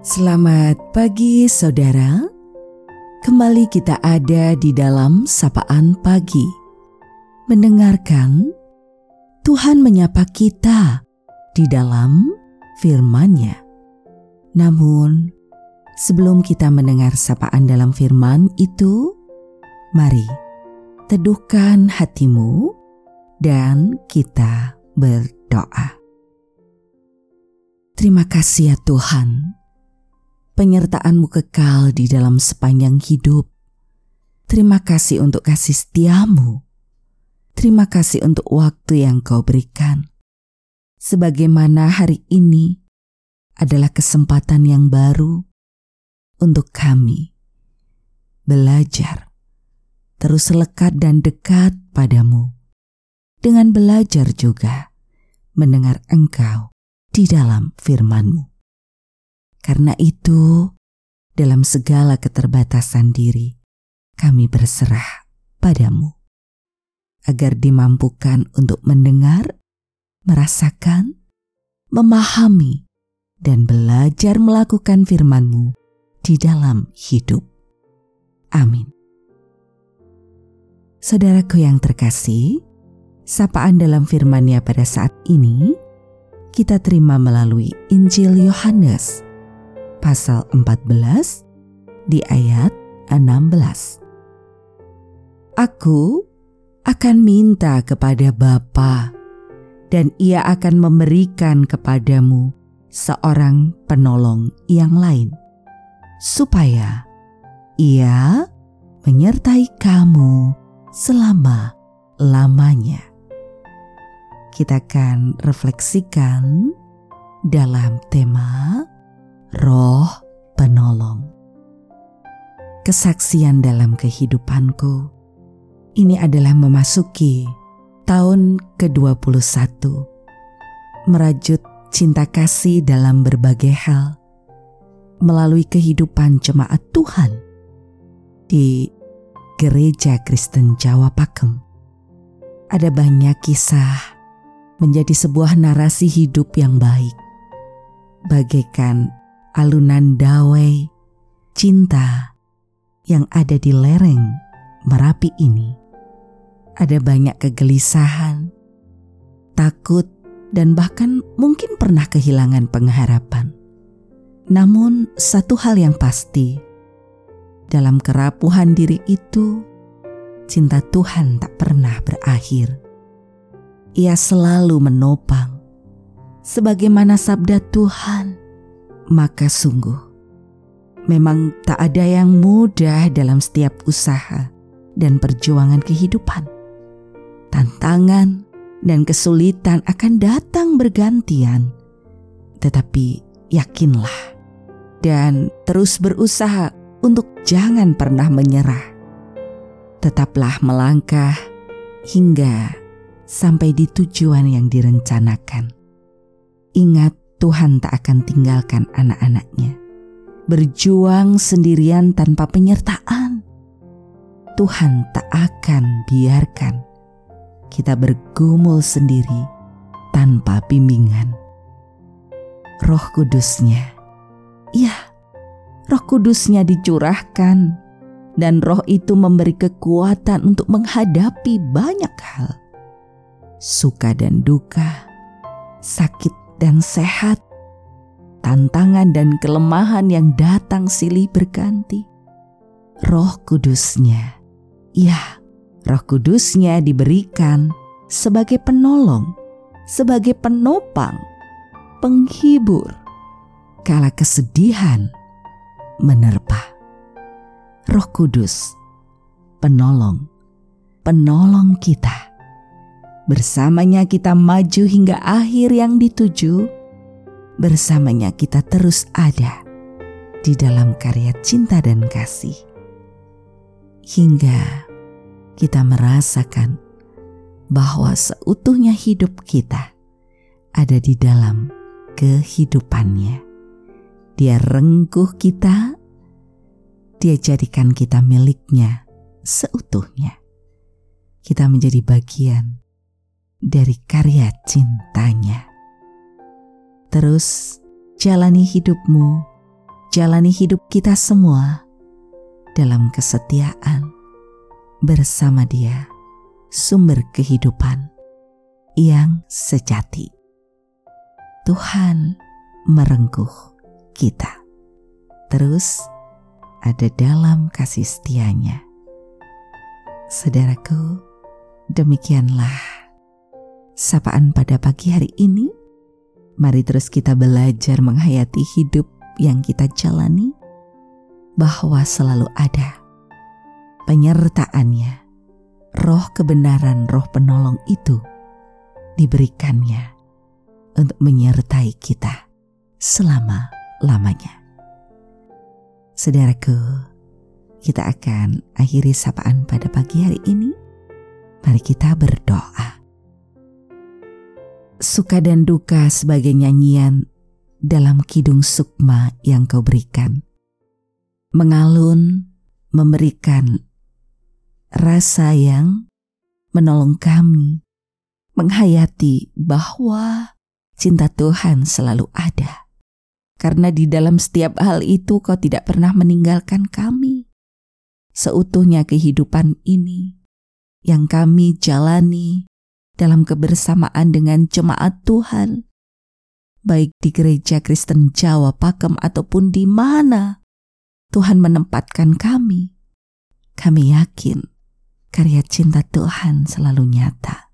Selamat pagi saudara. Kembali kita ada di dalam sapaan pagi. Mendengarkan Tuhan menyapa kita di dalam firman-Nya. Namun, sebelum kita mendengar sapaan dalam firman itu, mari teduhkan hatimu dan kita berdoa. Terima kasih ya Tuhan, penyertaan-Mu kekal di dalam sepanjang hidup. Terima kasih untuk kasih setiamu. Terima kasih untuk waktu yang kau berikan. Sebagaimana hari ini adalah kesempatan yang baru untuk kami belajar terus lekat dan dekat padamu, dengan belajar juga mendengar engkau di dalam firmanmu. Karena itu, dalam segala keterbatasan diri, kami berserah padamu, agar dimampukan untuk mendengar, merasakan, memahami, dan belajar melakukan firmanmu di dalam hidup. Amin. Saudaraku yang terkasih, sapaan dalam firman-Nya pada saat ini kita terima melalui Injil Yohanes pasal 14 di ayat 16. Aku akan minta kepada Bapa dan ia akan memberikan kepadamu seorang penolong yang lain supaya ia menyertai kamu selama-lamanya. Kita akan refleksikan dalam tema Roh Penolong. Kesaksian dalam kehidupanku ini adalah memasuki tahun ke-21. Merajut cinta kasih dalam berbagai hal melalui kehidupan jemaat Tuhan di Gereja Kristen Jawa Pakem. Ada banyak kisah menjadi sebuah narasi hidup yang baik. Bagaikan alunan dawai cinta yang ada di lereng Merapi ini. Ada banyak kegelisahan, takut, dan bahkan mungkin pernah kehilangan pengharapan. Namun, satu hal yang pasti dalam kerapuhan diri itu, cinta Tuhan tak pernah berakhir. Ia selalu menopang, sebagaimana sabda Tuhan, maka sungguh memang tak ada yang mudah dalam setiap usaha dan perjuangan kehidupan. Tantangan dan kesulitan akan datang bergantian, tetapi yakinlah dan terus berusaha untuk jangan pernah menyerah. Tetaplah melangkah hingga sampai di tujuan yang direncanakan. Ingat Tuhan tak akan tinggalkan anak-anaknya. Berjuang sendirian tanpa penyertaan. Tuhan tak akan biarkan kita bergumul sendiri tanpa bimbingan. Roh Kudusnya, ya Roh Kudusnya dicurahkan, dan Roh itu memberi kekuatan untuk menghadapi banyak hal, suka dan duka, sakit dan sehat, tantangan dan kelemahan yang datang silih berganti. Roh Kudusnya, ya, Roh Kudusnya diberikan sebagai penolong, sebagai penopang, penghibur, kala kesedihan menerpa. Roh Kudus, penolong, penolong kita. Bersamanya kita maju hingga akhir yang dituju. Bersamanya kita terus ada di dalam karya cinta dan kasih. Hingga kita merasakan bahwa seutuhnya hidup kita ada di dalam kehidupannya. Dia rengkuh kita, dia jadikan kita miliknya seutuhnya. Kita menjadi bagian dari karya cintanya. Terus jalani hidupmu jalani hidup kita semua dalam kesetiaan bersama Dia, sumber kehidupan yang sejati. Tuhan merengkuh kita. Terus ada dalam kasih setianya. Saudaraku, demikianlah sapaan pada pagi hari ini. Mari terus kita belajar menghayati hidup yang kita jalani, bahwa selalu ada penyertaannya, roh kebenaran, roh penolong itu diberikannya untuk menyertai kita selama-lamanya. Saudaraku, kita akan akhiri sapaan pada pagi hari ini. Mari kita berdoa. Suka dan duka sebagai nyanyian dalam kidung sukma yang kau berikan. Mengalun, memberikan rasa yang menolong kami, menghayati bahwa cinta Tuhan selalu ada. Karena di dalam setiap hal itu kau tidak pernah meninggalkan kami. Seutuhnya kehidupan ini yang kami jalani dalam kebersamaan dengan jemaat Tuhan baik di gereja Kristen Jawa, Pakem, ataupun di mana Tuhan menempatkan kami. Kami yakin karya cinta Tuhan selalu nyata.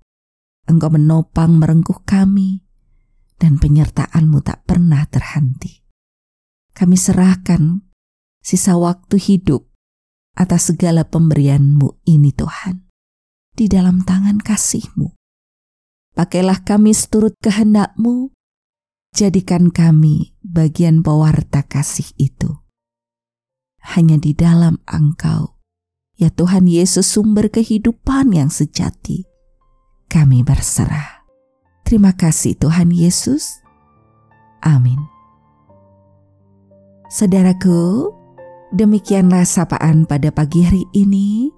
Engkau menopang merengkuh kami, dan penyertaanmu tak pernah terhenti. Kami serahkan sisa waktu hidup atas segala pemberianmu ini Tuhan, di dalam tangan kasihmu. Pakailah kami seturut kehendakmu Jadikan kami bagian pewarta kasih itu. Hanya di dalam Engkau, ya Tuhan Yesus sumber kehidupan yang sejati. Kami berserah. Terima kasih Tuhan Yesus. Amin. Saudaraku, demikianlah sapaan pada pagi hari ini.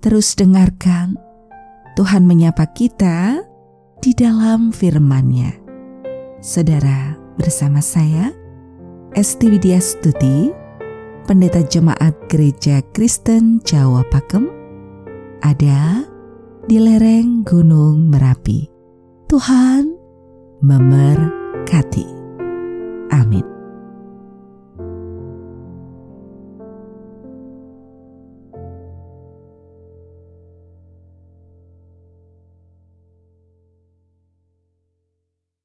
Terus dengarkan Tuhan menyapa kita di dalam firman-Nya. Saudara, bersama saya, Esti Widya Stuti, Pendeta Jemaat Gereja Kristen Jawa Pakem, ada di lereng Gunung Merapi. Tuhan memberkati.